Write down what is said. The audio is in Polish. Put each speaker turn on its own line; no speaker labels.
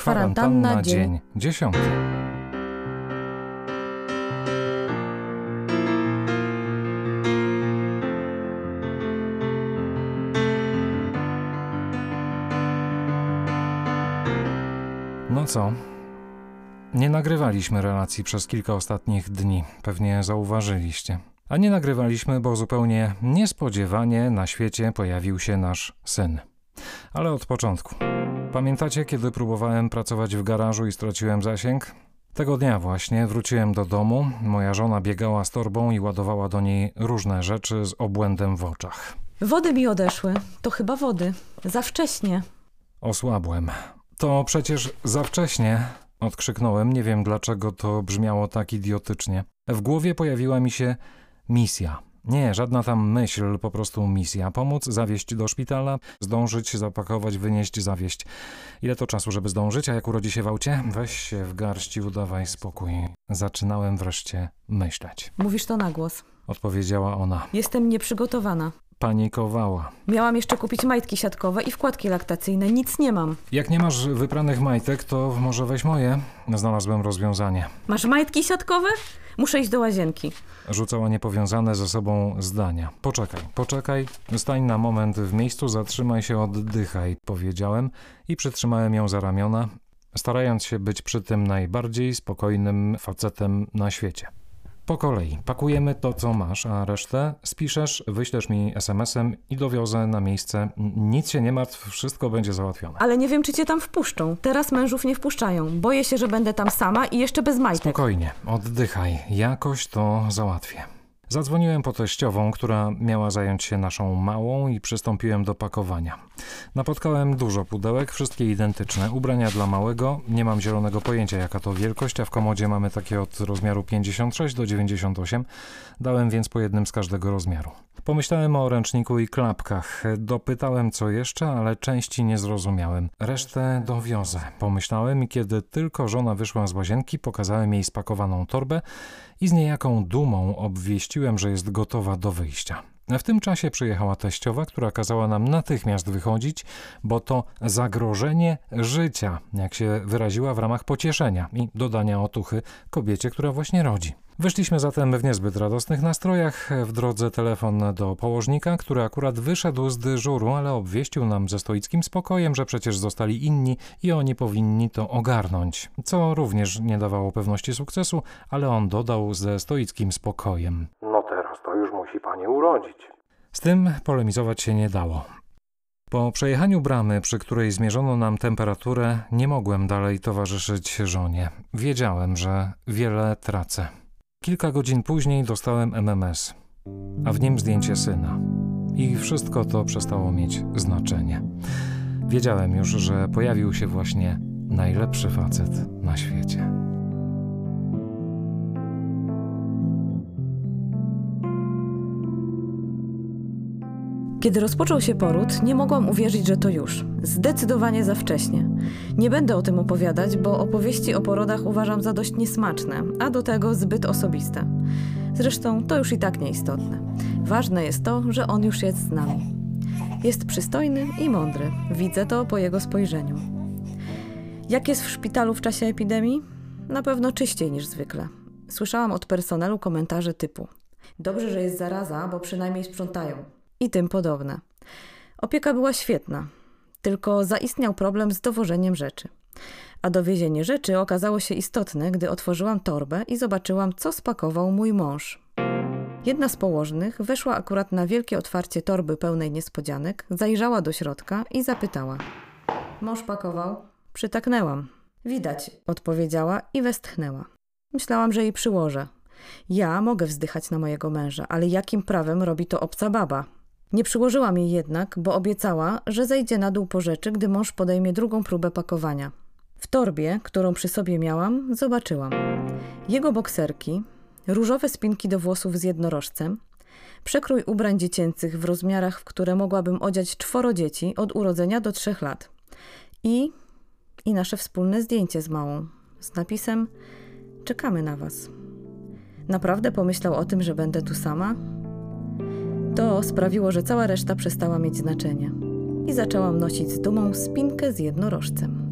Kwarantanna, dzień dziesiąty. No co? Nie nagrywaliśmy relacji przez kilka ostatnich dni, pewnie zauważyliście. A nie nagrywaliśmy, bo zupełnie niespodziewanie na świecie pojawił się nasz syn. Ale od początku. Pamiętacie, kiedy próbowałem pracować w garażu i straciłem zasięg? Tego dnia właśnie wróciłem do domu. Moja żona biegała z torbą i ładowała do niej różne rzeczy z obłędem w oczach.
Wody mi odeszły. To chyba wody. Za wcześnie.
Osłabłem. To przecież za wcześnie, odkrzyknąłem. Nie wiem dlaczego to brzmiało tak idiotycznie. W głowie pojawiła mi się misja. Nie, żadna tam myśl, po prostu misja. Pomóc, zawieźć do szpitala, zdążyć, zapakować, wynieść, zawieźć. Ile to czasu, żeby zdążyć, a jak urodzi się w aucie? Weź się w garść i udawaj spokój. Zaczynałem wreszcie myśleć.
Mówisz to na głos.
Odpowiedziała ona.
Jestem nieprzygotowana.
Panikowała.
Miałam jeszcze kupić majtki siatkowe i wkładki laktacyjne. Nic nie mam.
Jak nie masz wypranych majtek, to może weź moje. Znalazłem rozwiązanie.
Masz majtki siatkowe? Muszę iść do łazienki.
Rzucała niepowiązane ze sobą zdania. Poczekaj, poczekaj, stań na moment w miejscu, zatrzymaj się, oddychaj, powiedziałem i przytrzymałem ją za ramiona, starając się być przy tym najbardziej spokojnym facetem na świecie. Po kolei pakujemy to, co masz, a resztę spiszesz, wyślesz mi SMS-em i dowiozę na miejsce. Nic się nie martw, wszystko będzie załatwione.
Ale nie wiem, czy cię tam wpuszczą. Teraz mężów nie wpuszczają. Boję się, że będę tam sama i jeszcze bez majtek.
Spokojnie, oddychaj, jakoś to załatwię. Zadzwoniłem po teściową, która miała zająć się naszą małą i przystąpiłem do pakowania. Napotkałem dużo pudełek, wszystkie identyczne. Ubrania dla małego, nie mam zielonego pojęcia jaka to wielkość, a w komodzie mamy takie od rozmiaru 56 do 98. Dałem więc po jednym z każdego rozmiaru. Pomyślałem o ręczniku i klapkach. Dopytałem co jeszcze, ale części nie zrozumiałem. Resztę dowiozę. Pomyślałem i kiedy tylko żona wyszła z łazienki, pokazałem jej spakowaną torbę i z niejaką dumą obwieściłem, że jest gotowa do wyjścia. W tym czasie przyjechała teściowa, która kazała nam natychmiast wychodzić, bo to zagrożenie życia, jak się wyraziła w ramach pocieszenia i dodania otuchy kobiecie, która właśnie rodzi. Wyszliśmy zatem w niezbyt radosnych nastrojach. W drodze telefon do położnika, który akurat wyszedł z dyżuru, ale obwieścił nam ze stoickim spokojem, że przecież zostali inni i oni powinni to ogarnąć. Co również nie dawało pewności sukcesu, ale on dodał ze stoickim spokojem.
No teraz to już musi pani urodzić.
Z tym polemizować się nie dało. Po przejechaniu bramy, przy której zmierzono nam temperaturę, nie mogłem dalej towarzyszyć żonie. Wiedziałem, że wiele tracę. Kilka godzin później dostałem MMS, a w nim zdjęcie syna. I wszystko to przestało mieć znaczenie. Wiedziałem już, że pojawił się właśnie najlepszy facet na świecie.
Kiedy rozpoczął się poród, nie mogłam uwierzyć, że to już. Zdecydowanie za wcześnie. Nie będę o tym opowiadać, bo opowieści o porodach uważam za dość niesmaczne, a do tego zbyt osobiste. Zresztą to już i tak nieistotne. Ważne jest to, że on już jest z nami. Jest przystojny i mądry. Widzę to po jego spojrzeniu. Jak jest w szpitalu w czasie epidemii? Na pewno czyściej niż zwykle. Słyszałam od personelu komentarze typu: Dobrze, że jest zaraza, bo przynajmniej sprzątają i tym podobne. Opieka była świetna, tylko zaistniał problem z dowożeniem rzeczy. A dowiezienie rzeczy okazało się istotne, gdy otworzyłam torbę i zobaczyłam, co spakował mój mąż. Jedna z położnych weszła akurat na wielkie otwarcie torby pełnej niespodzianek, zajrzała do środka i zapytała: Mąż pakował? Przytaknęłam. Widać, odpowiedziała i westchnęła. Myślałam, że jej przyłożę. Ja mogę wzdychać na mojego męża, ale jakim prawem robi to obca baba? Nie przyłożyłam jej jednak, bo obiecała, że zejdzie na dół po rzeczy, gdy mąż podejmie drugą próbę pakowania. W torbie, którą przy sobie miałam, zobaczyłam jego bokserki, różowe spinki do włosów z jednorożcem, przekrój ubrań dziecięcych w rozmiarach, w które mogłabym odziać czworo dzieci od urodzenia do trzech lat i, i nasze wspólne zdjęcie z małą z napisem Czekamy na was. Naprawdę pomyślał o tym, że będę tu sama? To sprawiło, że cała reszta przestała mieć znaczenie i zaczęłam nosić z dumą spinkę z jednorożcem.